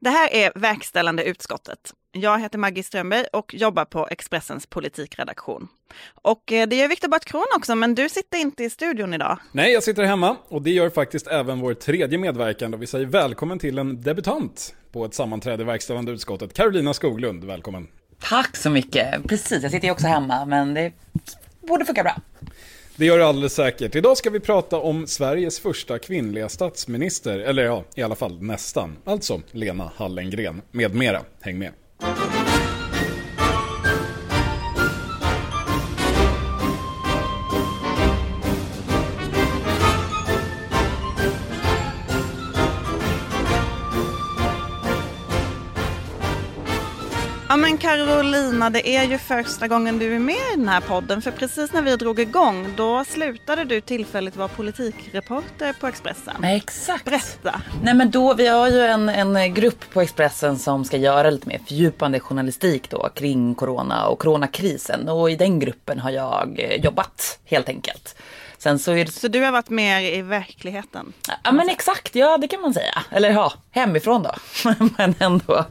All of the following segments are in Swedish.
Det här är verkställande utskottet. Jag heter Maggie Strömberg och jobbar på Expressens politikredaktion. Och eh, det är Viktor Bart Kron också, men du sitter inte i studion idag. Nej, jag sitter hemma och det gör faktiskt även vår tredje medverkande och vi säger välkommen till en debutant på ett sammanträde i verkställande utskottet. Carolina Skoglund, välkommen. Tack så mycket. Precis, jag sitter ju också hemma, men det borde funka bra. Det gör det alldeles säkert. Idag ska vi prata om Sveriges första kvinnliga statsminister, eller ja, i alla fall nästan. Alltså Lena Hallengren, med mera. Häng med. Men Carolina, det är ju första gången du är med i den här podden. För precis när vi drog igång, då slutade du tillfälligt vara politikreporter på Expressen. Exakt. Berätta. Nej men då, vi har ju en, en grupp på Expressen som ska göra lite mer fördjupande journalistik då kring corona och coronakrisen. Och i den gruppen har jag jobbat helt enkelt. Sen så, är det... så du har varit mer i verkligheten? Ja men exakt, ja det kan man säga. Eller ja, hemifrån då. men ändå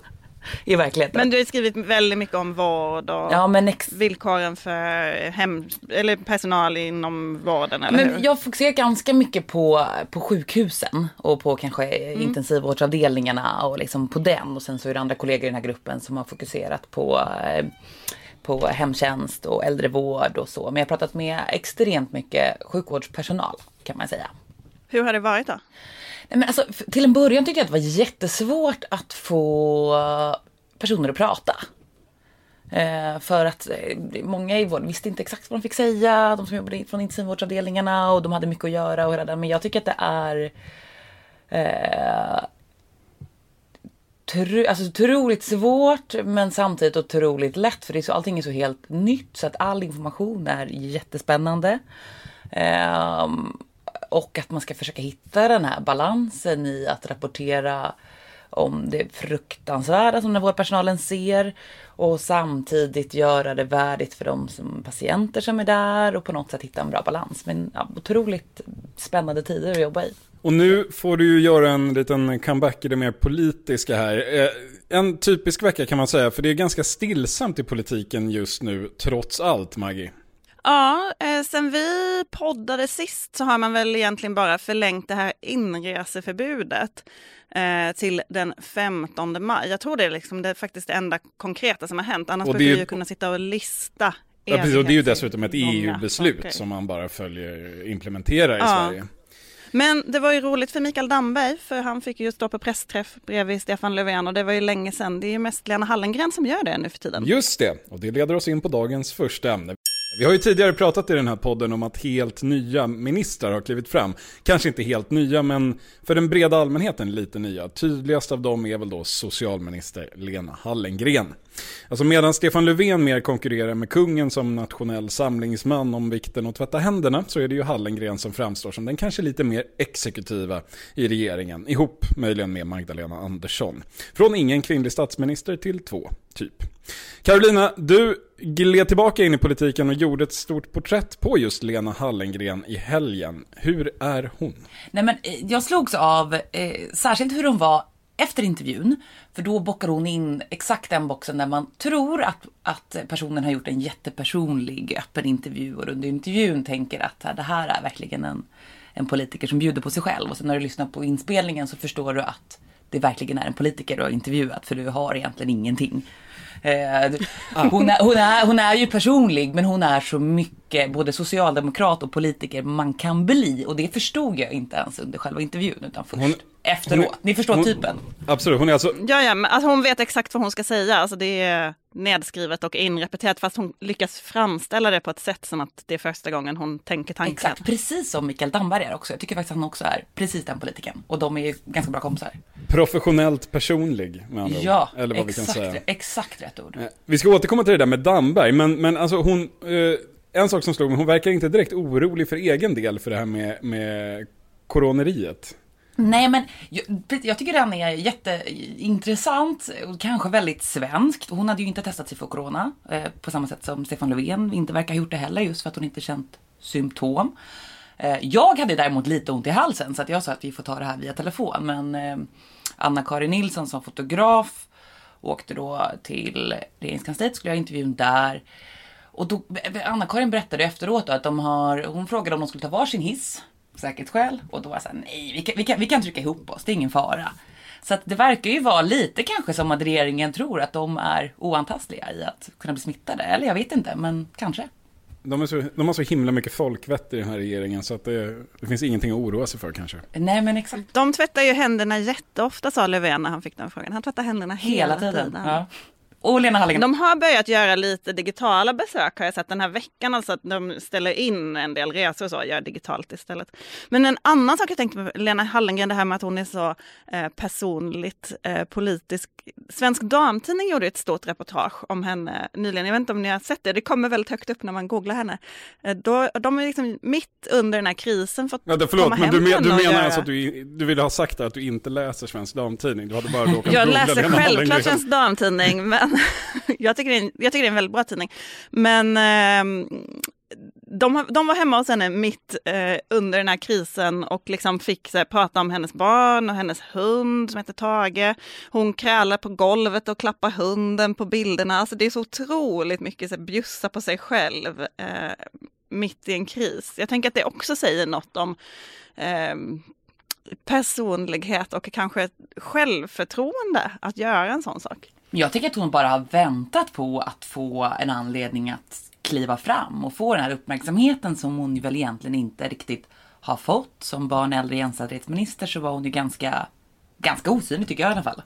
i verkligheten. Men du har skrivit väldigt mycket om vård och ja, men villkoren för hem, eller personal inom vården, eller men hur? Jag fokuserar ganska mycket på, på sjukhusen och på kanske mm. intensivvårdsavdelningarna och liksom på den. Och sen så är det andra kollegor i den här gruppen som har fokuserat på eh, på hemtjänst och äldrevård och så. Men jag har pratat med extremt mycket sjukvårdspersonal kan man säga. Hur har det varit då? Nej, men alltså, till en början tyckte jag att det var jättesvårt att få eh, personer att prata. Eh, för att eh, många i vården visste inte exakt vad de fick säga. De som jobbade från intensivvårdsavdelningarna och de hade mycket att göra och hela. Men jag tycker att det är eh, tro, alltså, otroligt svårt men samtidigt otroligt lätt. För det är så, allting är så helt nytt så att all information är jättespännande. Eh, och att man ska försöka hitta den här balansen i att rapportera om det fruktansvärda som vårdpersonalen ser och samtidigt göra det värdigt för de som patienter som är där och på något sätt hitta en bra balans. Men ja, otroligt spännande tider att jobba i. Och nu får du ju göra en liten comeback i det mer politiska här. Eh, en typisk vecka kan man säga, för det är ganska stillsamt i politiken just nu, trots allt, Maggie. Ja, eh, sen vi poddade sist så har man väl egentligen bara förlängt det här inreseförbudet eh, till den 15 maj. Jag tror det är liksom det är faktiskt det enda konkreta som har hänt. Annars brukar vi ju kunna sitta och lista Ja, precis, och det är ju dessutom ett EU-beslut som man bara följer, implementerar i ja. Sverige. Men det var ju roligt för Mikael Damberg, för han fick ju stå på pressträff bredvid Stefan Löfven och det var ju länge sedan. Det är ju mest Lena Hallengren som gör det nu för tiden. Just det, och det leder oss in på dagens första ämne. Vi har ju tidigare pratat i den här podden om att helt nya ministrar har klivit fram. Kanske inte helt nya, men för den breda allmänheten lite nya. Tydligast av dem är väl då socialminister Lena Hallengren. Alltså medan Stefan Löfven mer konkurrerar med kungen som nationell samlingsman om vikten att tvätta händerna så är det ju Hallengren som framstår som den kanske lite mer exekutiva i regeringen. Ihop möjligen med Magdalena Andersson. Från ingen kvinnlig statsminister till två, typ. Carolina, du gled tillbaka in i politiken och gjorde ett stort porträtt på just Lena Hallengren i helgen. Hur är hon? Nej men eh, jag slogs av eh, särskilt hur hon var efter intervjun. För då bockar hon in exakt den boxen där man tror att, att personen har gjort en jättepersonlig öppen intervju och under intervjun tänker att det här är verkligen en, en politiker som bjuder på sig själv. Och sen när du lyssnar på inspelningen så förstår du att det verkligen är en politiker du har intervjuat för du har egentligen ingenting. Eh, hon, är, hon, är, hon är ju personlig men hon är så mycket både socialdemokrat och politiker man kan bli. Och det förstod jag inte ens under själva intervjun utan först hon, efteråt. Hon, Ni förstår hon, typen. Absolut, hon är alltså... Ja, ja, men alltså hon vet exakt vad hon ska säga. Alltså det är nedskrivet och inrepeterat fast hon lyckas framställa det på ett sätt som att det är första gången hon tänker tanken. Exakt, precis som Mikael Damberg är också. Jag tycker faktiskt att han också är precis den politikern. Och de är ganska bra kompisar. Professionellt personlig med andra Ja, ord. Eller vad exakt, vi kan säga. exakt rätt ord. Eh, vi ska återkomma till det där med Damberg, men, men alltså hon... Eh, en sak som slog mig, hon verkar inte direkt orolig för egen del för det här med, med coroneriet. Nej men jag, jag tycker den är jätteintressant och kanske väldigt svenskt. Hon hade ju inte testat sig för corona eh, på samma sätt som Stefan Löfven inte verkar ha gjort det heller just för att hon inte känt symptom. Eh, jag hade däremot lite ont i halsen så att jag sa att vi får ta det här via telefon. Men eh, Anna-Karin Nilsson som fotograf åkte då till regeringskansliet, skulle jag intervjun där. Och eh, Anna-Karin berättade efteråt att de har, hon frågade om de skulle ta varsin hiss, säkerhetsskäl. Och då var jag såhär, nej vi kan, vi, kan, vi kan trycka ihop oss, det är ingen fara. Så att det verkar ju vara lite kanske som att regeringen tror att de är oantastliga i att kunna bli smittade. Eller jag vet inte, men kanske. De, är så, de har så himla mycket folkvett i den här regeringen så att det, det, finns ingenting att oroa sig för kanske. Nej men exakt. De tvättar ju händerna jätteofta sa Löfven när han fick den frågan. Han tvättar händerna hela, hela tiden. tiden. Ja. Och Lena Hallengren. De har börjat göra lite digitala besök har jag sett den här veckan. Alltså att de ställer in en del resor och så, gör digitalt istället. Men en annan sak jag tänkte på, Lena Hallengren, det här med att hon är så eh, personligt eh, politisk. Svensk Damtidning gjorde ett stort reportage om henne nyligen. Jag vet inte om ni har sett det, det kommer väldigt högt upp när man googlar henne. Eh, då, de är liksom mitt under den här krisen fått ja, det, förlåt, komma men hem du, men, du menar göra... alltså att du, du ville ha sagt att du inte läser Svensk Damtidning? Du hade bara råkat Jag läser självklart Svensk Damtidning, men jag, tycker det är en, jag tycker det är en väldigt bra tidning. Men eh, de, de var hemma hos henne mitt eh, under den här krisen och liksom fick så här, prata om hennes barn och hennes hund som heter Tage. Hon krälar på golvet och klappar hunden på bilderna. Alltså det är så otroligt mycket så här, bjussa på sig själv eh, mitt i en kris. Jag tänker att det också säger något om eh, personlighet och kanske självförtroende att göra en sån sak. Jag tycker att hon bara har väntat på att få en anledning att kliva fram och få den här uppmärksamheten som hon väl egentligen inte riktigt har fått. Som barn äldre jämställdhetsminister så var hon ju ganska, ganska osynlig tycker jag i alla fall.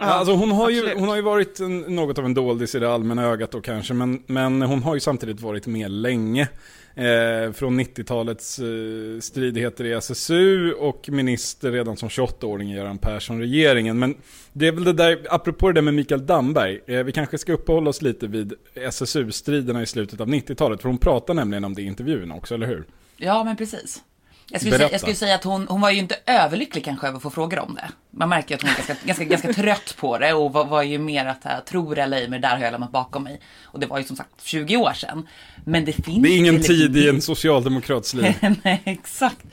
Ja, alltså hon, har ju, hon har ju varit en, något av en doldis i det allmänna ögat då kanske, men, men hon har ju samtidigt varit med länge. Eh, från 90-talets eh, stridigheter i SSU och minister redan som 28-åring i Göran Persson-regeringen. Men det är väl det där, apropå det där med Mikael Damberg, eh, vi kanske ska uppehålla oss lite vid SSU-striderna i slutet av 90-talet, för hon pratar nämligen om det i intervjun också, eller hur? Ja, men precis. Jag skulle, säga, jag skulle, säga, att hon, hon var ju inte överlycklig kanske över att få frågor om det. Man märker att hon är ganska, ganska, ganska trött på det och var, var ju mer att här, tror eller ej, men det där har jag lämnat bakom mig. Och det var ju som sagt 20 år sedan. Men det finns Det är ingen tid i en socialdemokrats liv. Nej, exakt.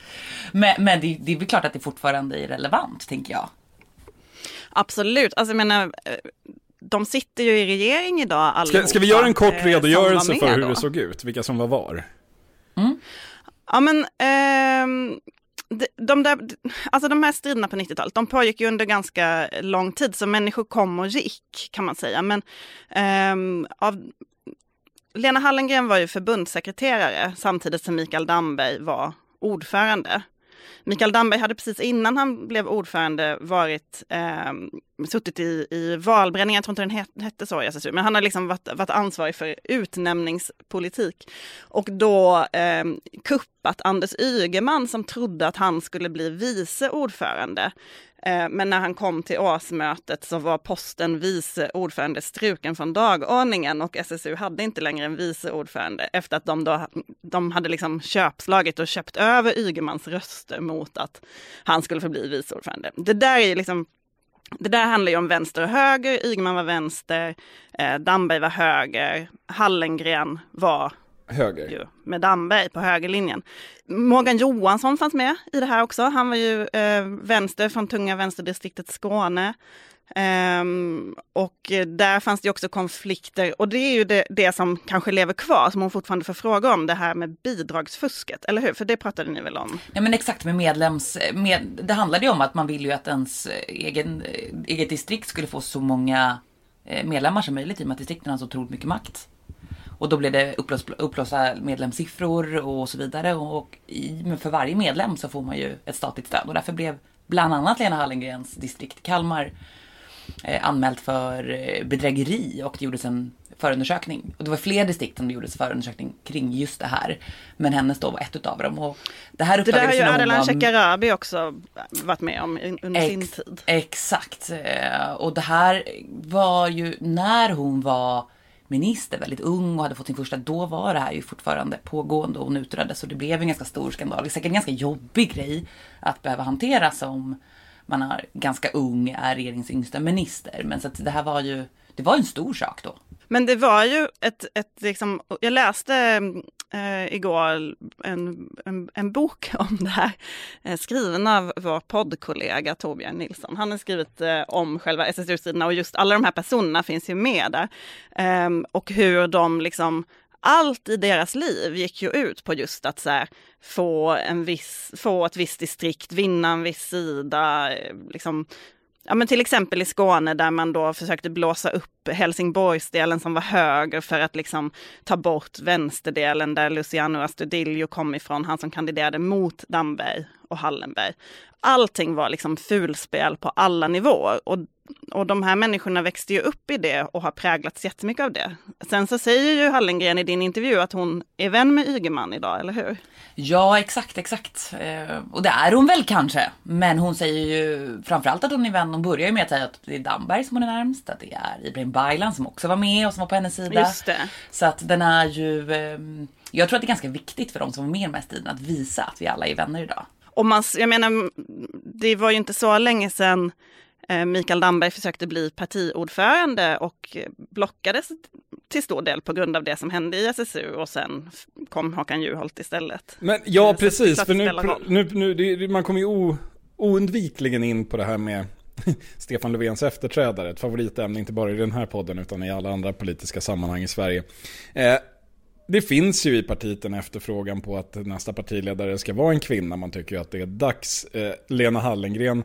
Men, men det, det är väl klart att det fortfarande är relevant, tänker jag. Absolut. Alltså jag menar, eh, de sitter ju i regering idag allihopa. Ska, ska vi göra en kort eh, redogörelse för hur då? det såg ut? Vilka som var var? Mm. Ja men eh, de, de, där, alltså de här striderna på 90-talet, de pågick ju under ganska lång tid, så människor kom och gick kan man säga. Men eh, av, Lena Hallengren var ju förbundssekreterare samtidigt som Mikael Damberg var ordförande. Mikael Damberg hade precis innan han blev ordförande varit, eh, suttit i, i valberedningen, jag tror inte den hette så i SSU, men han har liksom varit, varit ansvarig för utnämningspolitik. Och då eh, kuppat Anders Ygeman som trodde att han skulle bli vice ordförande. Eh, men när han kom till årsmötet så var posten vice ordförande struken från dagordningen och SSU hade inte längre en vice ordförande efter att de, då, de hade liksom köpslagit och köpt över Ygemans röster mot att han skulle förbli vice ordförande. Det där är liksom det där handlar ju om vänster och höger. Ygeman var vänster, eh, Damberg var höger, Hallengren var höger. Ju, med Damberg på högerlinjen. Morgan Johansson fanns med i det här också. Han var ju eh, vänster från tunga vänsterdistriktet Skåne. Um, och där fanns det också konflikter och det är ju det, det, som kanske lever kvar, som hon fortfarande får fråga om, det här med bidragsfusket, eller hur? För det pratade ni väl om? Ja men exakt med medlems, med, det handlade ju om att man vill ju att ens egen, eget distrikt skulle få så många eh, medlemmar som möjligt i och med att distrikten har så otroligt mycket makt. Och då blev det upplösta medlemssiffror och så vidare. Och i, för varje medlem så får man ju ett statligt stöd. Och därför blev bland annat Lena Hallengrens distrikt Kalmar eh, anmält för eh, bedrägeri och det gjordes en förundersökning. Och det var fler distrikt som det gjordes förundersökning kring just det här. Men hennes då var ett utav dem. Och det här det där har ju Ardalan Shekarabi också varit med om under ex, sin tid. Exakt. Eh, och det här var ju när hon var minister, väldigt ung och hade fått sin första, då var det här ju fortfarande pågående och hon utreddes och det blev en ganska stor skandal. Det är säkert en ganska jobbig grej att behöva hantera som man är ganska ung, är regeringens yngsta minister. Men så att det här var ju, det var en stor sak då. Men det var ju ett, ett liksom, jag läste eh, igår en, en, en, bok om det här, eh, skriven av vår poddkollega Torbjörn Nilsson. Han har skrivit eh, om själva SSU-striderna och just alla de här personerna finns ju med där. Ehm, och hur de liksom allt i deras liv gick ju ut på just att så här, få, en viss, få ett visst distrikt, vinna en viss sida, eh, liksom Ja men till exempel i Skåne där man då försökte blåsa upp Helsingborgsdelen som var höger för att liksom ta bort vänsterdelen där Luciano Astudillo kom ifrån, han som kandiderade mot Damberg och Hallenberg. Allting var liksom fulspel på alla nivåer och och de här människorna växte ju upp i det och har präglats jättemycket av det. Sen så säger ju Hallengren i din intervju att hon är vän med Ygeman idag, eller hur? Ja, exakt, exakt. Eh, och det är hon väl kanske. Men hon säger ju framförallt att hon är vän. Hon börjar ju med att säga att det är Damberg som hon är närmst. Att det är Ibrahim Baylan som också var med och som var på hennes sida. Just det. Så att den är ju... Ehm, jag tror att det är ganska viktigt för de som var med mest i den att visa att vi alla är vänner idag. Och man, jag menar, det var ju inte så länge sedan Eh, Mikael Damberg försökte bli partiordförande och blockades till stor del på grund av det som hände i SSU och sen kom Håkan Juholt istället. Men ja, Så precis, för nu, nu, nu man kommer ju o, oundvikligen in på det här med Stefan Löfvens efterträdare, ett favoritämne inte bara i den här podden utan i alla andra politiska sammanhang i Sverige. Eh, det finns ju i partiet en efterfrågan på att nästa partiledare ska vara en kvinna. Man tycker ju att det är dags. Eh, Lena Hallengren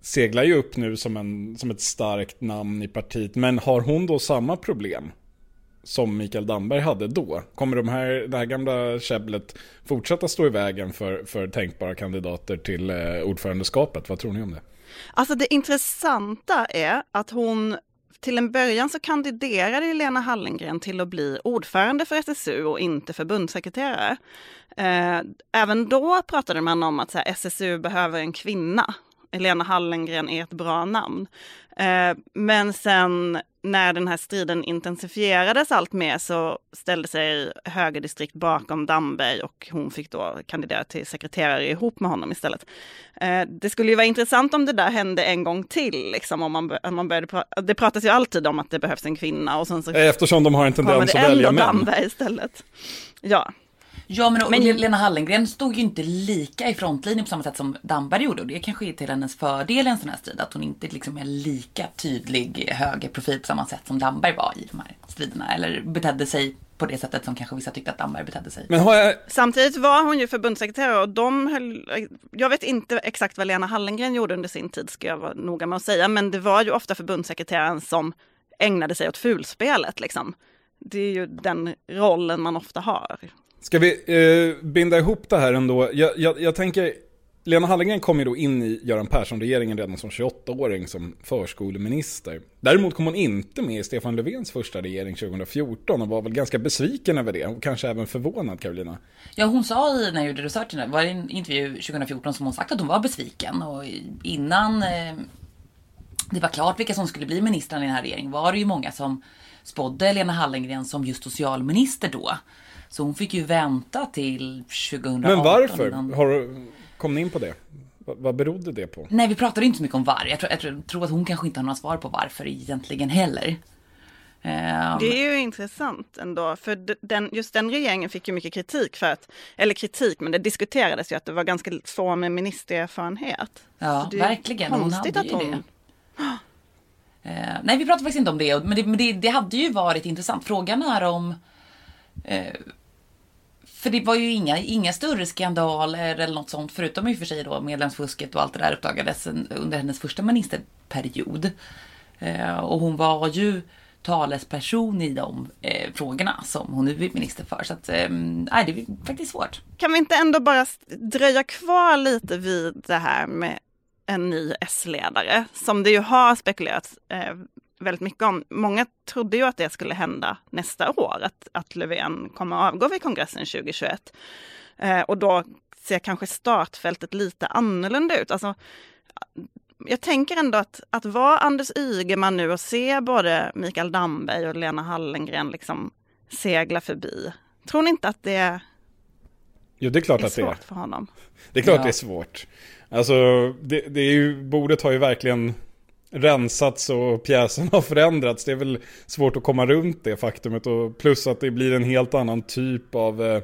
seglar ju upp nu som, en, som ett starkt namn i partiet. Men har hon då samma problem som Mikael Damberg hade då? Kommer de här, det här gamla käbblet fortsätta stå i vägen för, för tänkbara kandidater till eh, ordförandeskapet? Vad tror ni om det? Alltså det intressanta är att hon till en början så kandiderade Lena Hallengren till att bli ordförande för SSU och inte förbundssekreterare. Eh, även då pratade man om att SSU behöver en kvinna Helena Hallengren är ett bra namn. Eh, men sen när den här striden intensifierades allt mer så ställde sig högerdistrikt bakom Damberg och hon fick då kandidera till sekreterare ihop med honom istället. Eh, det skulle ju vara intressant om det där hände en gång till, liksom, om man, om man började prata, det pratas ju alltid om att det behövs en kvinna och sen så Eftersom de har en tendens att välja män. Damberg istället. Ja. Ja men, men Lena Hallengren stod ju inte lika i frontlinjen på samma sätt som Damberg gjorde och det kanske är till hennes fördel i en sån här strid att hon inte liksom är lika tydlig högerprofil på samma sätt som Damberg var i de här striderna eller betedde sig på det sättet som kanske vissa tyckte att Damberg betedde sig. Men jag... Samtidigt var hon ju förbundssekreterare och de höll, jag vet inte exakt vad Lena Hallengren gjorde under sin tid ska jag vara noga med att säga, men det var ju ofta förbundssekreteraren som ägnade sig åt fulspelet liksom. Det är ju den rollen man ofta har. Ska vi eh, binda ihop det här ändå? Jag, jag, jag tänker, Lena Hallengren kom ju då in i Göran Persson-regeringen redan som 28-åring som förskoleminister. Däremot kom hon inte med i Stefan Löfvens första regering 2014 och var väl ganska besviken över det och kanske även förvånad Karolina. Ja hon sa i när jag gjorde researchen, var det en intervju 2014 som hon sagt att hon var besviken och innan eh, det var klart vilka som skulle bli ministrar i den här regeringen var det ju många som spådde Lena Hallengren som just socialminister då. Så hon fick ju vänta till 2018. Men varför? Innan... Har, kom ni in på det? Vad berodde det på? Nej, vi pratade inte så mycket om varför. Jag tror, jag tror att hon kanske inte har några svar på varför egentligen heller. Um... Det är ju intressant ändå, för den, just den regeringen fick ju mycket kritik för att, eller kritik, men det diskuterades ju att det var ganska få med ministererfarenhet. Ja, verkligen. Hon hade ju hon... det. Uh, nej, vi pratade faktiskt inte om det, men, det, men det, det hade ju varit intressant. Frågan är om Eh, för det var ju inga, inga större skandaler eller något sånt, förutom i och för sig då medlemsfusket och allt det där uppdagades under hennes första ministerperiod. Eh, och hon var ju talesperson i de eh, frågorna som hon nu är minister för. Så att, eh, det är faktiskt svårt. Kan vi inte ändå bara dröja kvar lite vid det här med en ny S-ledare som det ju har spekulerats eh, väldigt mycket om. Många trodde ju att det skulle hända nästa år, att, att Löfven kommer att avgå vid kongressen 2021. Eh, och då ser kanske startfältet lite annorlunda ut. Alltså, jag tänker ändå att, att vara Anders Ygeman nu och se både Mikael Damberg och Lena Hallengren liksom segla förbi. Tror ni inte att det Jo, det är klart är att det är. för honom? Det är klart ja. det är svårt. Alltså, det, det är ju, bordet har ju verkligen rensats och pjäsen har förändrats. Det är väl svårt att komma runt det faktumet och plus att det blir en helt annan typ av eh,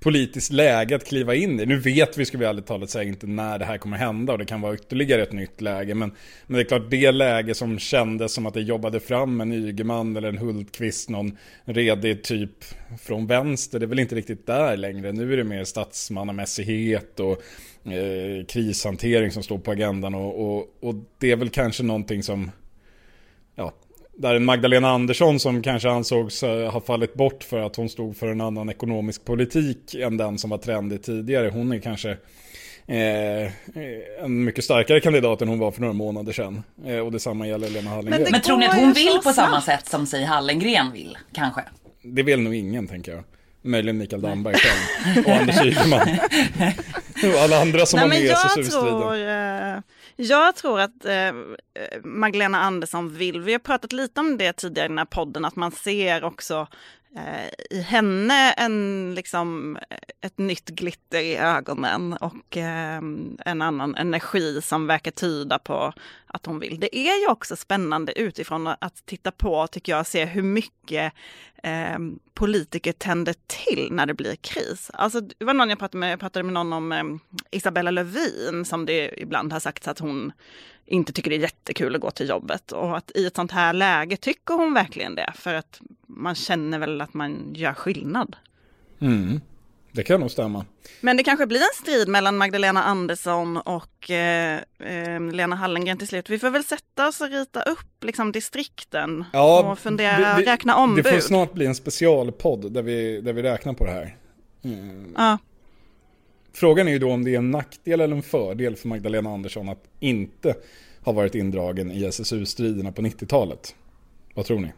politiskt läge att kliva in i. Nu vet vi, ska vi ärligt talat säga, inte när det här kommer hända och det kan vara ytterligare ett nytt läge. Men, men det är klart, det läge som kändes som att det jobbade fram en Ygeman eller en Hultqvist, någon redig typ från vänster, det är väl inte riktigt där längre. Nu är det mer statsmannamässighet och eh, krishantering som står på agendan och, och, och det är väl kanske någonting som ja, där en Magdalena Andersson som kanske ansågs eh, ha fallit bort för att hon stod för en annan ekonomisk politik än den som var trendig tidigare. Hon är kanske eh, en mycket starkare kandidat än hon var för några månader sedan. Eh, och detsamma gäller Lena Hallengren. Men, Men tror ni att hon vill på samma sätt som sig Hallengren vill, kanske? Det vill nog ingen, tänker jag. Möjligen Mikael Damberg själv och Anders Ygeman. och alla andra som Nej, var med i SSU-striden. Jag tror att eh, eh, Magdalena Andersson vill, vi har pratat lite om det tidigare i den här podden, att man ser också eh, i henne en, liksom, ett nytt glitter i ögonen och eh, en annan energi som verkar tyda på att hon vill. Det är ju också spännande utifrån att titta på, tycker jag, se hur mycket eh, politiker tänder till när det blir kris. Alltså, det var någon jag pratade med, jag pratade med någon om eh, Isabella Lövin som det ibland har sagts att hon inte tycker det är jättekul att gå till jobbet och att i ett sånt här läge tycker hon verkligen det för att man känner väl att man gör skillnad. Mm. Det kan nog stämma. Men det kanske blir en strid mellan Magdalena Andersson och eh, eh, Lena Hallengren till slut. Vi får väl sätta oss och rita upp liksom, distrikten ja, och fundera, vi, vi, räkna ombud. Det får snart bli en specialpodd där vi, där vi räknar på det här. Mm. Ja. Frågan är ju då om det är en nackdel eller en fördel för Magdalena Andersson att inte ha varit indragen i SSU-striderna på 90-talet. Vad tror ni?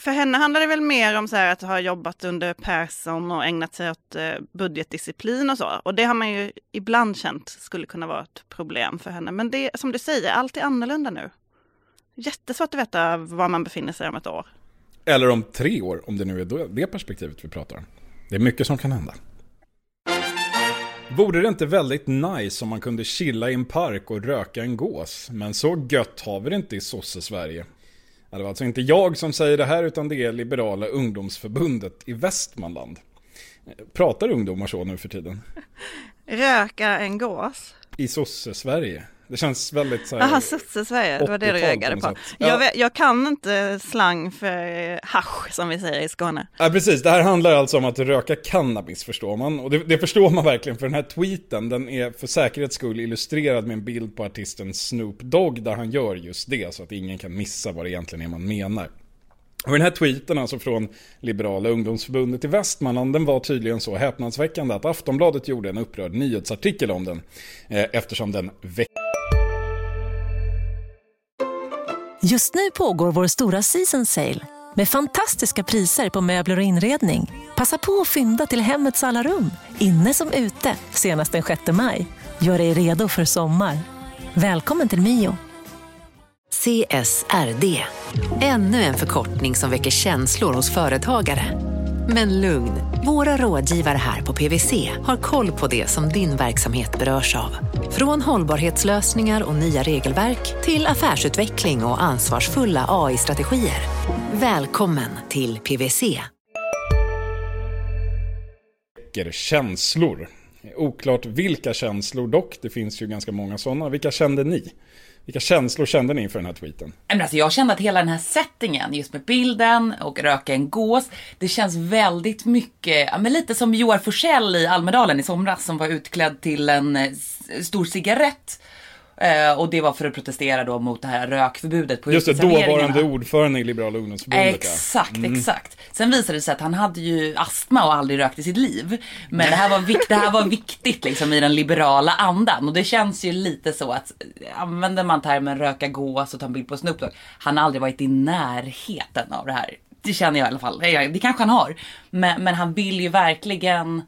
För henne handlar det väl mer om så att ha jobbat under Persson och ägnat sig åt eh, budgetdisciplin och så. Och det har man ju ibland känt skulle kunna vara ett problem för henne. Men det som du säger, allt är annorlunda nu. Jättesvårt att veta var man befinner sig om ett år. Eller om tre år, om det nu är det perspektivet vi pratar om. Det är mycket som kan hända. Vore det inte väldigt nice om man kunde chilla i en park och röka en gås? Men så gött har vi det inte i sosse-Sverige. Det var alltså inte jag som säger det här utan det är Liberala ungdomsförbundet i Västmanland. Pratar ungdomar så nu för tiden? Röka en gås? I sosse-Sverige. Det känns väldigt så här... Jaha, sosse-Sverige, det var det du reagerade på. Ja. Jag, vet, jag, kan inte slang för hasch som vi säger i Skåne. Ja, precis. Det här handlar alltså om att röka cannabis förstår man. Och det, det, förstår man verkligen för den här tweeten, den är för säkerhets skull illustrerad med en bild på artisten Snoop Dogg där han gör just det så att ingen kan missa vad det egentligen är man menar. Och den här tweeten alltså från Liberala ungdomsförbundet i Västmanland, den var tydligen så häpnadsväckande att Aftonbladet gjorde en upprörd nyhetsartikel om den. Eh, eftersom den väckte Just nu pågår vår stora season sale med fantastiska priser på möbler och inredning. Passa på att fynda till hemmets alla rum, inne som ute, senast den 6 maj. Gör dig redo för sommar. Välkommen till Mio. CSRD, ännu en förkortning som väcker känslor hos företagare. Men lugn, våra rådgivare här på PWC har koll på det som din verksamhet berörs av. Från hållbarhetslösningar och nya regelverk till affärsutveckling och ansvarsfulla AI-strategier. Välkommen till PWC. Känslor. Oklart vilka känslor dock, det finns ju ganska många sådana. Vilka kände ni? Vilka känslor kände ni inför den här tweeten? alltså jag kände att hela den här settingen, just med bilden och röka en gås, det känns väldigt mycket, ja, men lite som Joar Forsell i Almedalen i somras som var utklädd till en eh, stor cigarett Eh, och det var för att protestera då mot det här rökförbudet på Just det, dåvarande ordförande i Liberala ungdomsförbundet. Exakt, mm. exakt. Sen visade det sig att han hade ju astma och aldrig rökt i sitt liv. Men det här var, vik det här var viktigt liksom i den liberala andan. Och det känns ju lite så att använder man termen röka gås och ta en bild på Snoop Dogg. Han har aldrig varit i närheten av det här. Det känner jag i alla fall. Det kanske han har. Men, men han vill ju verkligen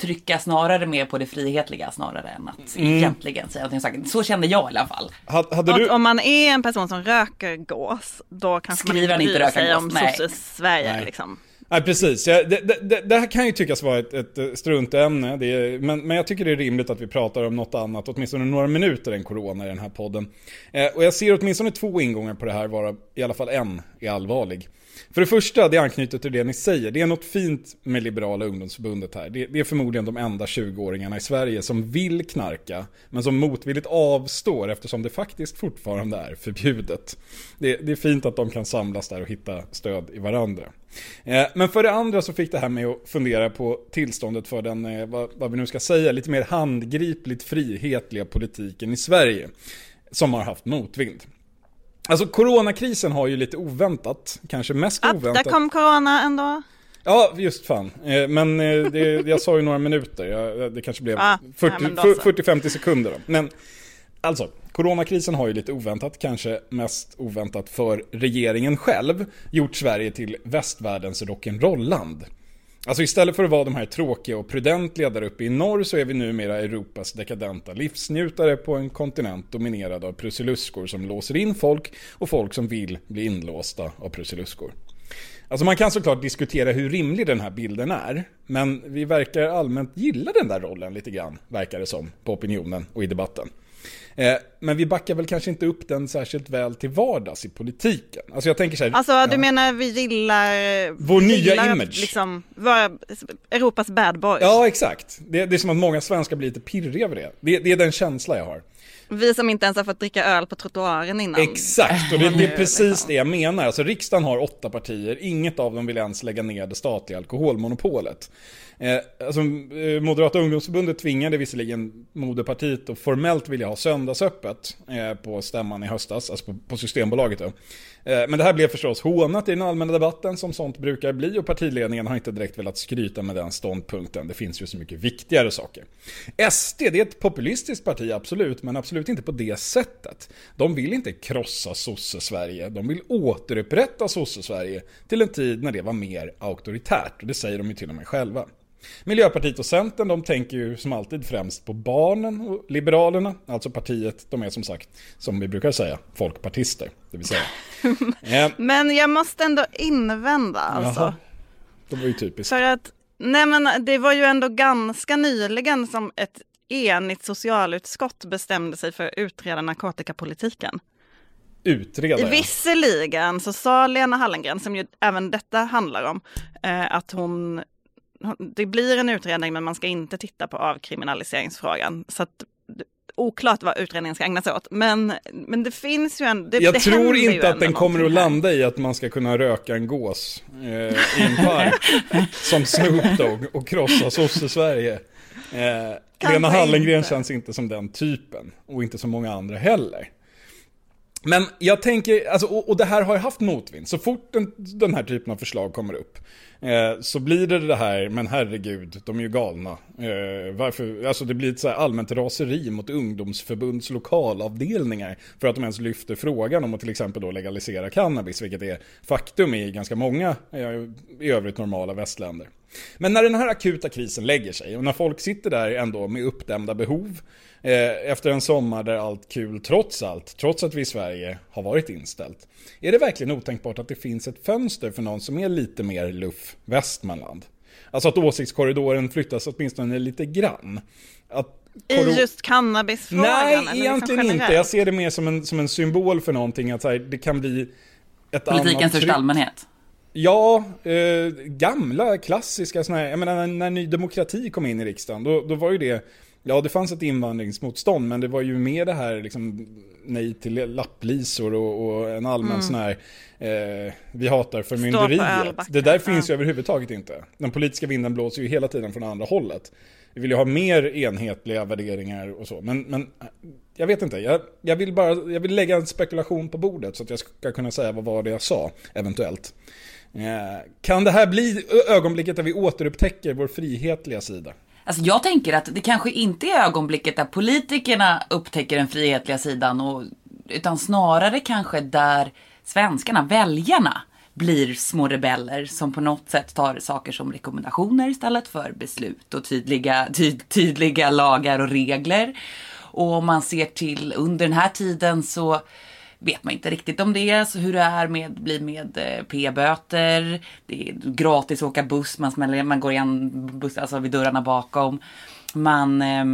trycka snarare mer på det frihetliga snarare än att mm. egentligen säga någonting. Så kände jag i alla fall. Hade du... Om man är en person som röker gås, då kanske Skriver man inte bryr sig om sosse Sverige. Liksom. Nej, precis. Det, det, det, här kan ju tyckas vara ett, ett struntämne, det är, men, men jag tycker det är rimligt att vi pratar om något annat, åtminstone några minuter än corona i den här podden. Eh, och jag ser åtminstone två ingångar på det här, vara i alla fall en är allvarlig. För det första, det anknyter till det ni säger. Det är något fint med Liberala ungdomsförbundet här. Det, det är förmodligen de enda 20-åringarna i Sverige som vill knarka, men som motvilligt avstår eftersom det faktiskt fortfarande är förbjudet. Det, det är fint att de kan samlas där och hitta stöd i varandra. Eh, men för det andra så fick det här med att fundera på tillståndet för den, eh, vad, vad vi nu ska säga, lite mer handgripligt frihetliga politiken i Sverige. Som har haft motvind. Alltså coronakrisen har ju lite oväntat, kanske mest Att, oväntat. där kom corona ändå. Ja, just fan. Eh, Men eh, det, jag sa ju några minuter, Jag- det kanske blev Ah, 40 ja, men då så. 40-50 sekunder. Då. Men alltså, coronakrisen har ju lite oväntat, kanske mest oväntat för regeringen själv, gjort Sverige till västvärldens rock'n'roll-land. Alltså istället för att vara de här tråkiga och prudentliga där uppe i norr så är vi numera Europas dekadenta livsnjutare på en kontinent dominerad av prusiluskor som låser in folk och folk som vill bli inlåsta av prusiluskor. Alltså man kan såklart diskutera hur rimlig den här bilden är, men vi verkar allmänt gilla den där rollen lite grann, verkar det som, på opinionen och i debatten. Eh, men vi backar väl kanske inte upp den särskilt väl till vardags i politiken. Alltså jag tänker så här, Alltså du menar vi gillar... Vår nya gillar image. Liksom vara Europas bad boys. Ja, exakt. Det, det är som att många svenskar blir lite pirriga över det. det. Det är den känsla jag har. Vi som inte ens har fått dricka öl på trottoaren innan. Exakt, och det, det är precis liksom. det jag menar. Alltså riksdagen har åtta partier, inget av dem vill ens lägga ner det statliga alkoholmonopolet. Eh, alltså, eh, Moderata ungdomsförbundet tvingade visserligen moderpartiet att formellt vilja ha söndagsöppet eh, på stämman i höstas, alltså på, på Systembolaget då. Eh, men det här blev förstås hånat i den allmänna debatten som sånt brukar bli och partiledningen har inte direkt velat skryta med den ståndpunkten. Det finns ju så mycket viktigare saker. SD, det är ett populistiskt parti absolut, men absolut inte på det sättet. De vill inte krossa sosse-Sverige, de vill återupprätta sosse-Sverige till en tid när det var mer auktoritärt, och det säger de ju till och med själva. Miljöpartiet och Centern, de tänker ju som alltid främst på barnen och Liberalerna, alltså partiet, de är som sagt, som vi brukar säga, folkpartister, det vill säga. eh, Men jag måste ändå invända alltså. Jaha. det var ju typiskt. För att, nej men det var ju ändå ganska nyligen som ett enigt socialutskott bestämde sig för att utreda narkotikapolitiken. Utredare. Visserligen så sa Lena Hallengren, som ju även detta handlar om, eh, att hon, det blir en utredning men man ska inte titta på avkriminaliseringsfrågan. Så att, oklart vad utredningen ska ägna sig åt. Men, men det finns ju en... Det, Jag det tror inte att den kommer att landa i att man ska kunna röka en gås eh, i en park som Snoop Dogg och krossa sosse-Sverige. Eh, Lena Hallengren inte. känns inte som den typen och inte så många andra heller. Men jag tänker, alltså, och, och det här har ju haft motvind. Så fort den, den här typen av förslag kommer upp eh, så blir det det här, men herregud, de är ju galna. Eh, varför, alltså det blir ett så här allmänt raseri mot ungdomsförbunds lokalavdelningar för att de ens lyfter frågan om att till exempel då legalisera cannabis, vilket är faktum i ganska många eh, i övrigt normala västländer. Men när den här akuta krisen lägger sig och när folk sitter där ändå med uppdämda behov eh, efter en sommar där allt kul trots allt, trots att vi i Sverige har varit inställt. Är det verkligen otänkbart att det finns ett fönster för någon som är lite mer luff Västmanland? Alltså att åsiktskorridoren flyttas åtminstone lite grann. Att I just cannabisfrågan? Nej, eller liksom egentligen inte. generellt? Jag ser det mer som en, som en symbol för någonting. Att så här, det kan bli ett Politiken i annat största allmänhet. Ja, eh, gamla klassiska såna här, jag menar när, när Ny Demokrati kom in i riksdagen, då, då var ju det, ja det fanns ett invandringsmotstånd, men det var ju mer det här liksom nej till lapplisor och, och en allmän sån här, eh, vi hatar Mm. förmynderiet. Det där finns ja. ju överhuvudtaget inte. Den politiska vinden blåser ju hela tiden från andra hållet. Vi vill ju ha mer enhetliga värderingar och så, men, men jag vet inte, jag, jag vill bara, jag vill lägga en spekulation på bordet så att jag ska kunna säga vad var det jag sa, eventuellt. Eh, Kan det här bli ögonblicket där vi återupptäcker vår frihetliga sida? Alltså jag tänker att det kanske inte är ögonblicket där politikerna upptäcker den frihetliga sidan, och, utan snarare kanske där svenskarna, väljarna, blir små rebeller som på något sätt tar saker som rekommendationer istället för beslut och tydliga, ty, tydliga lagar och regler. Och om man ser till under den här tiden så vet man inte riktigt om det. Så hur det är med, blir med eh, p-böter. Det är gratis att åka buss. Man, smäller, man går igen buss, alltså vid dörrarna bakom. Man eh,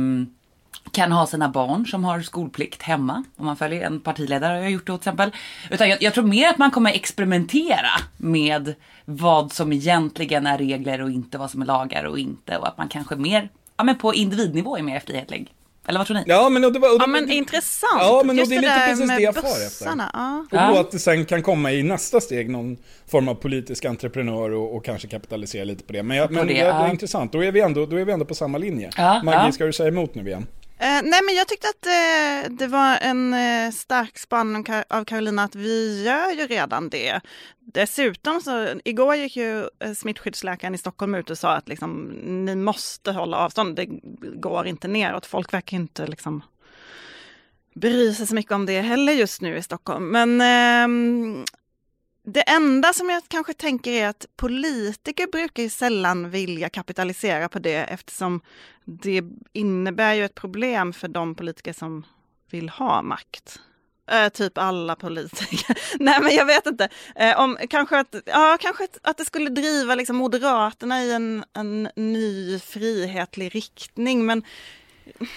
kan ha sina barn som har skolplikt hemma. Om man följer en partiledare har jag gjort det till exempel. Utan jag, jag, tror mer att man kommer experimentera med vad som egentligen är regler och inte vad som är lagar och inte. Och att man kanske mer, ja men på individnivå är mer frihetlig. Eller vad tror ni? Ja men, och det var, och det, Ja men intressant. Ja, men Just det är lite precis det jag far bussarna, Ja. Och då att det sen kan komma i nästa steg någon form av politisk entreprenör och, och kanske kapitalisera lite på det. Men, jag, men det, är ja. intressant, då är, vi ändå, då är vi ändå på samma linje. Ja, Maggie, ja. ska du säga emot nu igen? Eh, nej men jag tyckte att eh, det var en eh, stark spaning av Carolina att vi gör ju redan det. Dessutom så, igår gick ju eh, smittskyddsläkaren i Stockholm ut och sa att liksom, ni måste hålla avstånd, det går inte neråt. Folk verkar inte liksom bry sig så mycket om det heller just nu i Stockholm. Men ehm, det enda som jag kanske tänker är att politiker brukar ju sällan vilja kapitalisera på det eftersom det innebär ju ett problem för de politiker som vill ha makt. Äh, typ alla politiker. Nej men jag vet inte. Äh, om, kanske att, ja, kanske att, att det skulle driva liksom, Moderaterna i en, en ny frihetlig riktning. Men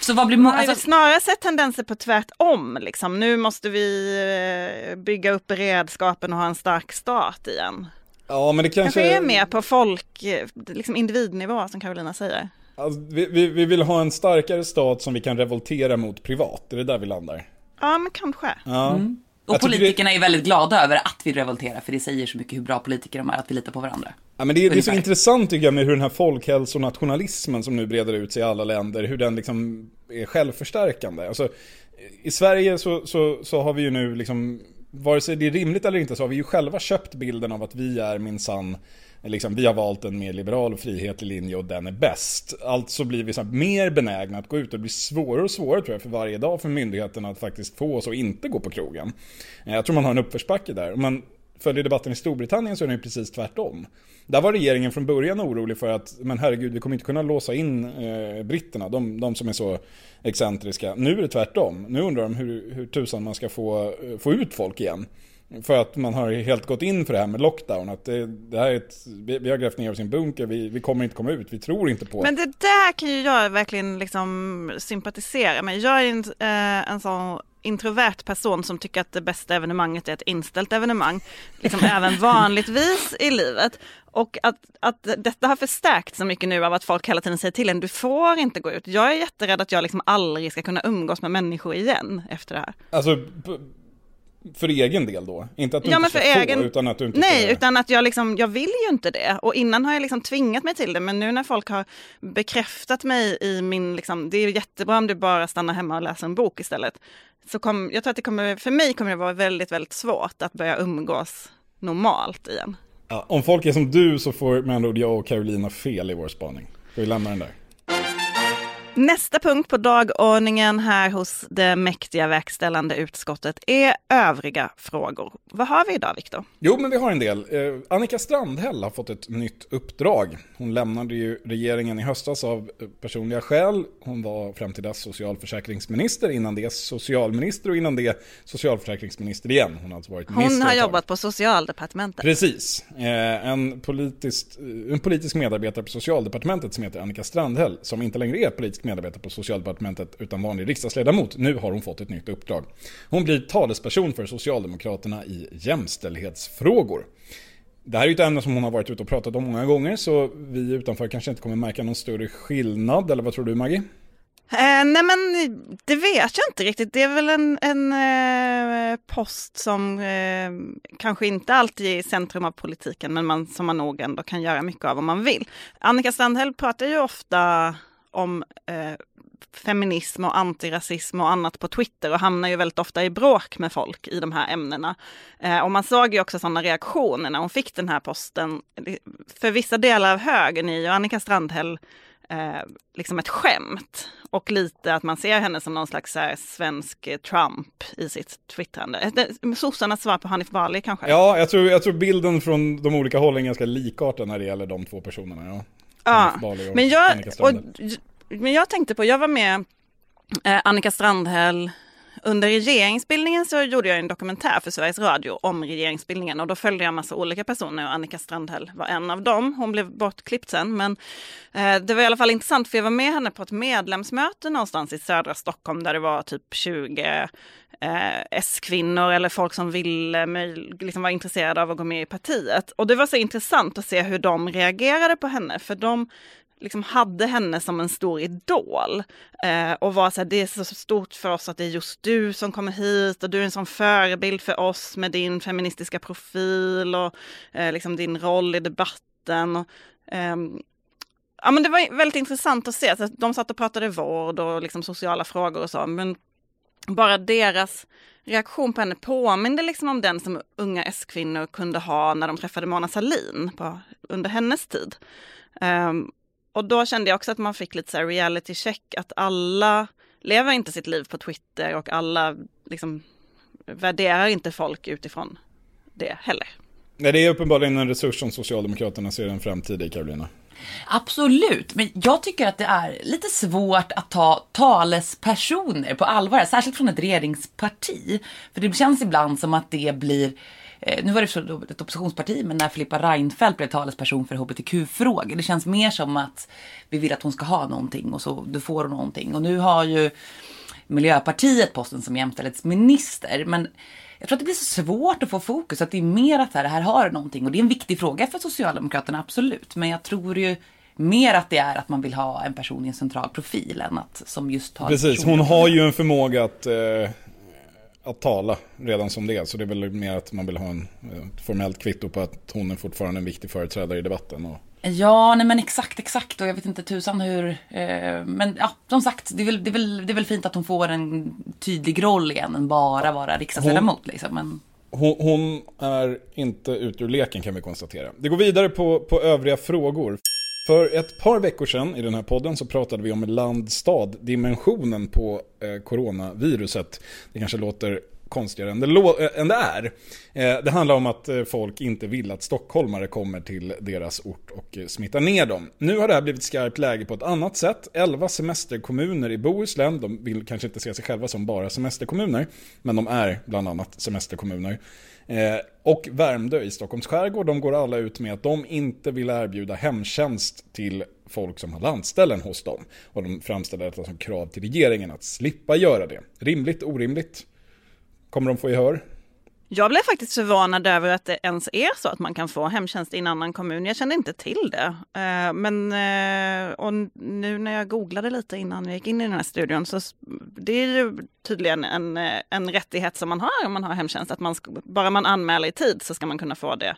så vad blir man må- har alltså, snarare sett tendenser på tvärtom. Liksom. Nu måste vi eh, bygga upp beredskapen och ha en stark stat igen. Ja men det kanske... Kanske är mer på folk, eh, liksom individnivå som Carolina säger. Alltså, vi, vi, vi vill ha en starkare stat som vi kan revoltera mot privat, är det där vi landar? Ja men kanske. Ja. Mm. Och politikerna är väldigt glada över att vi revolterar för det säger så mycket hur bra politiker de är, att vi litar på varandra. Ja, men det, är- det är så intressant tycker jag med hur den här folkhälsonationalismen som nu breder ut sig i alla länder, hur den liksom är självförstärkande. Alltså, I Sverige så, så, så har vi ju nu liksom, vare sig det är rimligt eller inte, så har vi ju själva köpt bilden av att vi är minsann Liksom, vi har valt en mer liberal och frihetlig linje och den är bäst. Alltså blir vi så mer benägna att gå ut och det blir svårare och svårare tror jag för varje dag för myndigheterna att faktiskt få oss att inte gå på krogen. Jag tror man har en uppförsbacke där. Man följer debatten i Storbritannien så är det ju precis tvärtom. Där var regeringen från början orolig för att, men herregud, vi kommer inte kunna låsa in eh, britterna, de, de som är så excentriska. Nu är det tvärtom. Nu undrar de hur, hur tusan man ska få, eh, få ut folk igen. För att man har helt gått in för det här med lockdown. Att det, det här är ett, vi, vi har grävt ner oss i en bunker, vi, vi kommer inte komma ut, vi tror inte på Men det där kan ju jag verkligen liksom sympatisera med. Jag är en, eh, en sån introvert person som tycker att det bästa evenemanget är ett inställt evenemang. Liksom även vanligtvis i livet. Och att, att detta har förstärkt så mycket nu av att folk hela tiden säger till en, du får inte gå ut. Jag är jätterädd att jag liksom aldrig ska kunna umgås med människor igen efter det här. Alltså, för egen del då? Inte att du Ja, inte ska få, egen- utan att du inte Nej, ska... utan att jag liksom, jag vill ju inte det. Och innan har jag liksom tvingat mig till det, men nu när folk har bekräftat mig i min, liksom, det är jättebra om du bara stannar hemma och läser en bok istället. Så kom, jag tror att det kommer, för mig kommer det vara väldigt, väldigt svårt att börja umgås normalt igen. Ja, om folk är som du så får med andra ord jag och Carolina fel i vår spaning. Ska vi lämna den där? Nästa punkt på dagordningen här hos det mäktiga verkställande utskottet är övriga frågor. Vad har vi idag, Viktor? Jo, men vi har en del. Eh, Annika Strandhäll har fått ett nytt uppdrag. Hon lämnade ju regeringen i höstas av eh, personliga skäl. Hon var fram till dess socialförsäkringsminister, innan det socialminister och innan det socialförsäkringsminister igen. Hon har alltså varit minister Hon har jobbat på socialdepartementet. Precis. Eh, en, politisk, en politisk medarbetare på socialdepartementet som heter Annika Strandhäll, som inte längre är politisk medarbetare på socialdepartementet utan vanlig riksdagsledamot. Nu har hon fått ett nytt uppdrag. Hon blir talesperson för Socialdemokraterna i jämställdhetsfrågor. Det här är ju ett ämne som hon har varit ute och pratat om många gånger så vi utanför kanske inte kommer märka någon större skillnad, eller vad tror du Maggie? Eh, nej men det vet jag inte riktigt. Det är väl en, en eh, post som eh, kanske inte alltid är i centrum av politiken men man, som man nog ändå kan göra mycket av om man vill. Annika Strandhäll pratar ju ofta om eh, feminism och antirasism och annat på Twitter och hamnar ju väldigt ofta i bråk med folk i de här ämnena. Eh, och man såg ju också sådana reaktioner när hon fick den här posten. För vissa delar av högern är ju Annika Strandhäll eh, liksom ett skämt. Och lite att man ser henne som någon slags här, svensk Trump i sitt twittrande. Eh, Sossarnas svar på Hanif Bali kanske? Ja, jag tror, jag tror bilden från de olika hållen är ganska likartad när det gäller de två personerna. Ja. Ja, och men jag, och, men jag tänkte på, jag var med eh, Annika Strandhäll under regeringsbildningen så gjorde jag en dokumentär för Sveriges Radio om regeringsbildningen och då följde jag massa olika personer och Annika Strandhäll var en av dem. Hon blev bortklippt sen men eh, det var i alla fall intressant för jag var med henne på ett medlemsmöte någonstans i södra Stockholm där det var typ 20 eh, S-kvinnor eller folk som ville eh, liksom var intresserade av att gå med i partiet. Och det var så intressant att se hur de reagerade på henne för de liksom hade henne som en stor idol. Eh, och var så här, det är så stort för oss att det är just du som kommer hit och du är en sån förebild för oss med din feministiska profil och eh, liksom din roll i debatten. Och, eh, ja, men det var väldigt intressant att se. Så de satt och pratade vård och liksom sociala frågor och så. Men bara deras reaktion på henne påminde liksom om den som unga S-kvinnor kunde ha när de träffade Mona Sahlin på, under hennes tid. Um, och då kände jag också att man fick lite så här reality check, att alla lever inte sitt liv på Twitter och alla liksom värderar inte folk utifrån det heller. Nej, det är uppenbarligen en resurs som Socialdemokraterna ser en framtid i, Karolina. Absolut, men jag tycker att det är lite svårt att ta talespersoner på allvar, särskilt från ett regeringsparti. För det känns ibland som att det blir eh, nu var det ett oppositionsparti, men när Filippa Reinfeldt blev talesperson för hbtq-frågor. Det känns mer som att vi vill att hon ska ha någonting och så du får någonting. Och nu har ju Miljöpartiet posten som jämställdhetsminister. Men jag tror att det blir så svårt att få fokus. Att det är mer att här, här har du någonting. Och det är en viktig fråga för Socialdemokraterna, absolut. Men jag tror ju mer att det är att man vill ha en person i en central profil än att som just har... Precis, hon har ju en förmåga att eh, att tala redan som det är. Så det är väl mer att man vill ha en, eh, ett formellt kvitto på att hon är fortfarande en viktig företrädare i debatten. Och... Ja, nej men exakt, exakt. Och jag vet inte tusan hur. Eh, men ja, som sagt, det är, väl, det, är väl, det är väl fint att hon får en tydlig roll igen än bara vara riksdagsledamot. Liksom. Men... Hon, hon, är inte ute ur leken kan vi konstatera. Det går vidare på, på övriga frågor. För ett par veckor sedan i den här podden så pratade vi om land-stad-dimensionen på eh, coronaviruset. Det kanske låter konstigare än det, äh, än det är. Eh, det handlar om att eh, folk inte vill att stockholmare kommer till deras ort och eh, smittar ner dem. Nu har det här blivit skarpt läge på ett annat sätt. 11 semesterkommuner i Bohuslän, de vill kanske inte se sig själva som bara semesterkommuner, men de är bland annat semesterkommuner. Eh, och Värmdö i Stockholms skärgård, de går alla ut med att de inte vill erbjuda hemtjänst till folk som har landställen hos dem. Och de framställer detta som krav till regeringen att slippa göra det. Rimligt, orimligt? Kommer de få gehör? Jag blev faktiskt förvånad över att det ens är så att man kan få hemtjänst i en annan kommun. Jag kände inte till det. Eh, men eh, och nu när jag googlade lite innan vi gick in i den här studion så det är ju tydligen en, eh, en rättighet som man har om man har hemtjänst. Att man bara man anmäler i tid så ska man kunna få det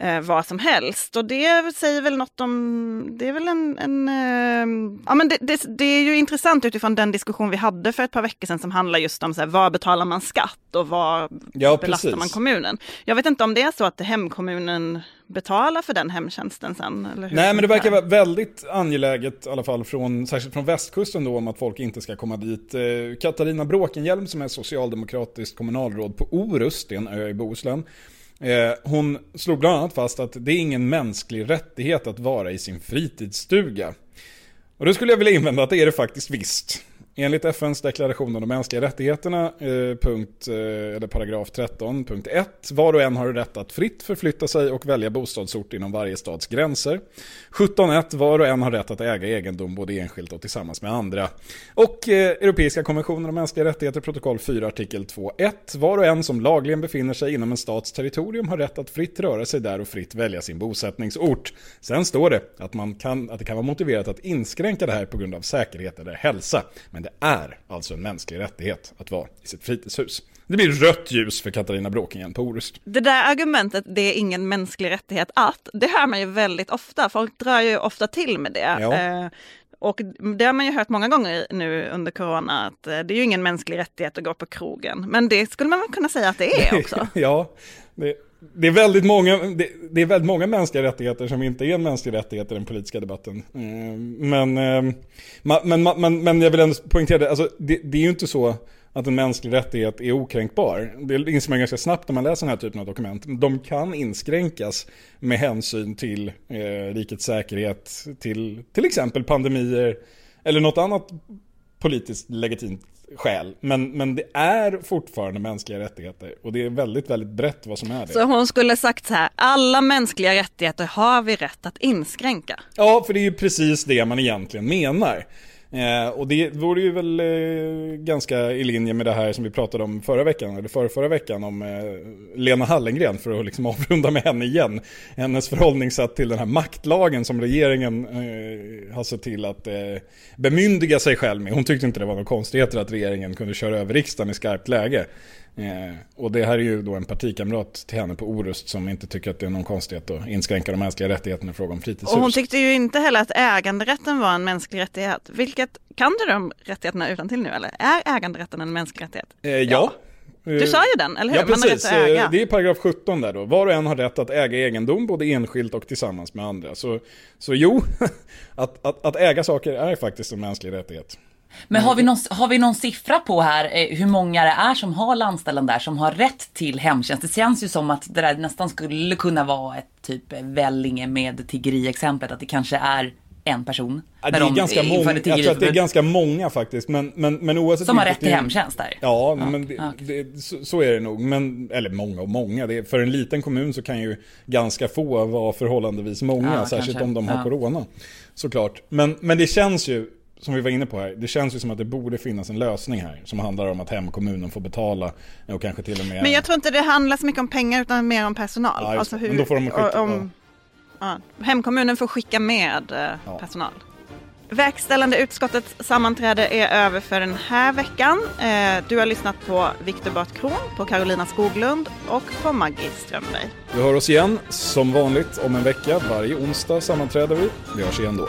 eh, vad som helst. Och det säger väl något om, det är väl en, en eh, ja men det, det, det, är ju intressant utifrån den diskussion vi hade för ett par veckor sedan som handlar just om så här, var betalar man skatt och var ja, belastar man kommunen. Jag vet inte om det är så att hemkommunen betalar för den hemtjänsten sen? Eller hur Nej, men det verkar vara väldigt angeläget, i alla fall från, särskilt från västkusten då, om att folk inte ska komma dit. Eh, Katarina Bråkenhielm som är socialdemokratiskt kommunalråd på Orust, det är en ö i Bohuslän, Eh, hon slog bland annat fast att det är ingen mänsklig rättighet att vara i sin fritidsstuga. Och då skulle jag vilja invända att det är det faktiskt visst. Enligt FNs deklaration om de mänskliga rättigheterna, eh, punkt, eh, eller paragraf 13, punkt 1, var och en har rätt att fritt förflytta sig och välja bostadsort inom varje stads gränser. 17.1, var och en har rätt att äga egendom både enskilt och tillsammans med andra. Och eh, Europeiska konventionen om mänskliga rättigheter, protokoll 4, artikel 2.1, var och en som lagligen befinner sig inom en stats territorium har rätt att fritt röra sig där och fritt välja sin bosättningsort. Sen står det att, man kan, att det kan vara motiverat att inskränka det här på grund av säkerhet eller hälsa. Men det är alltså en mänsklig rättighet att vara i sitt fritidshus. Det blir rött ljus för Katarina Bråkingen på Orust. Det där argumentet, det är ingen mänsklig rättighet att, det hör man ju väldigt ofta. Folk drar ju ofta till med det. Ja. Eh, och det har man ju hört många gånger nu under corona, att eh, det är ju ingen mänsklig rättighet att gå på krogen. Men det skulle man väl kunna säga att det är också? ja, det, det, är väldigt många, det, det, är väldigt många mänskliga rättigheter som inte är en mänsklig rättighet i den politiska debatten. Eh, men, eh, men, men, men, jag vill ändå poängtera det, alltså, det, det är ju inte så att en mänsklig rättighet är okränkbar. Det inser man ganska snabbt när man läser den här typen av dokument. De kan inskränkas med hänsyn till eh, rikets säkerhet, till till exempel pandemier eller något annat politiskt legitimt skäl. Men, men det är fortfarande mänskliga rättigheter. Och det är väldigt, väldigt brett vad som är det. Så hon skulle sagt så här, alla mänskliga rättigheter har vi rätt att inskränka. Ja, för det är ju precis det man egentligen menar. Eh, och det vore ju väl eh, ganska i linje med det här som vi pratade om förra veckan, eller förra, förra veckan om eh, Lena Hallengren, för att liksom avrunda med henne igen. Hennes förhållningssätt till den här maktlagen som regeringen eh, har sett till att eh, bemyndiga sig själv med. Hon tyckte inte det var någon konstigheter att regeringen kunde köra över riksdagen i skarpt läge. Eh, och det här är ju då en partikamrat till henne på Orust som inte tycker att det är någon konstighet att inskränka de mänskliga rättigheterna i fråga om fritidshus. Och hon tyckte ju inte heller att äganderätten var en mänsklig rättighet. Vilket, kan du de rättigheterna utan till nu eller? Är äganderätten en mänsklig rättighet? Eh, ja. Du sa ju den, eller hur? Ja, precis. Eh, Det är paragraf 17 där då. Var och en har rätt att äga egendom, både enskilt och tillsammans med andra. Så, så jo, att, att, att äga saker är faktiskt en mänsklig rättighet. Men har vi, någon, har vi någon siffra på här eh, hur många det är som har landställen där som har rätt till hemtjänst? Det känns ju som att det där nästan skulle kunna vara ett typ eh, Vellinge med tiggeri-exemplet. Att det kanske är en person. Ja, det är de ganska många, jag tror att det är ganska många faktiskt. Men, men, men oavsett Som har rätt till hemtjänst där. Ja, Ja, men det, ja. det, så, så är det nog. Men, eller många och många. Är- för en liten kommun så kan ju ganska få vara förhållandevis många. Särskilt kanske. om de har corona. Såklart. Men, men det känns ju, som vi var inne på här, det känns ju som att det borde finnas en lösning här. Som handlar om att hemkommunen får betala och kanske till och med... Men jag tror inte det handlar så mycket om pengar utan mer om personal. Ja, alltså det. Men då får de skicka- om, ja. Hemkommunen får skicka med eh, Ja. personal. Verkställande utskottets sammanträde är över för den här veckan. Eh, du har lyssnat på Viktor Bart Kron, på Carolina Skoglund och på Maggie Strömberg. Vi hör oss igen, som vanligt, om en vecka. Varje onsdag sammanträder vi. Vi hörs igen då.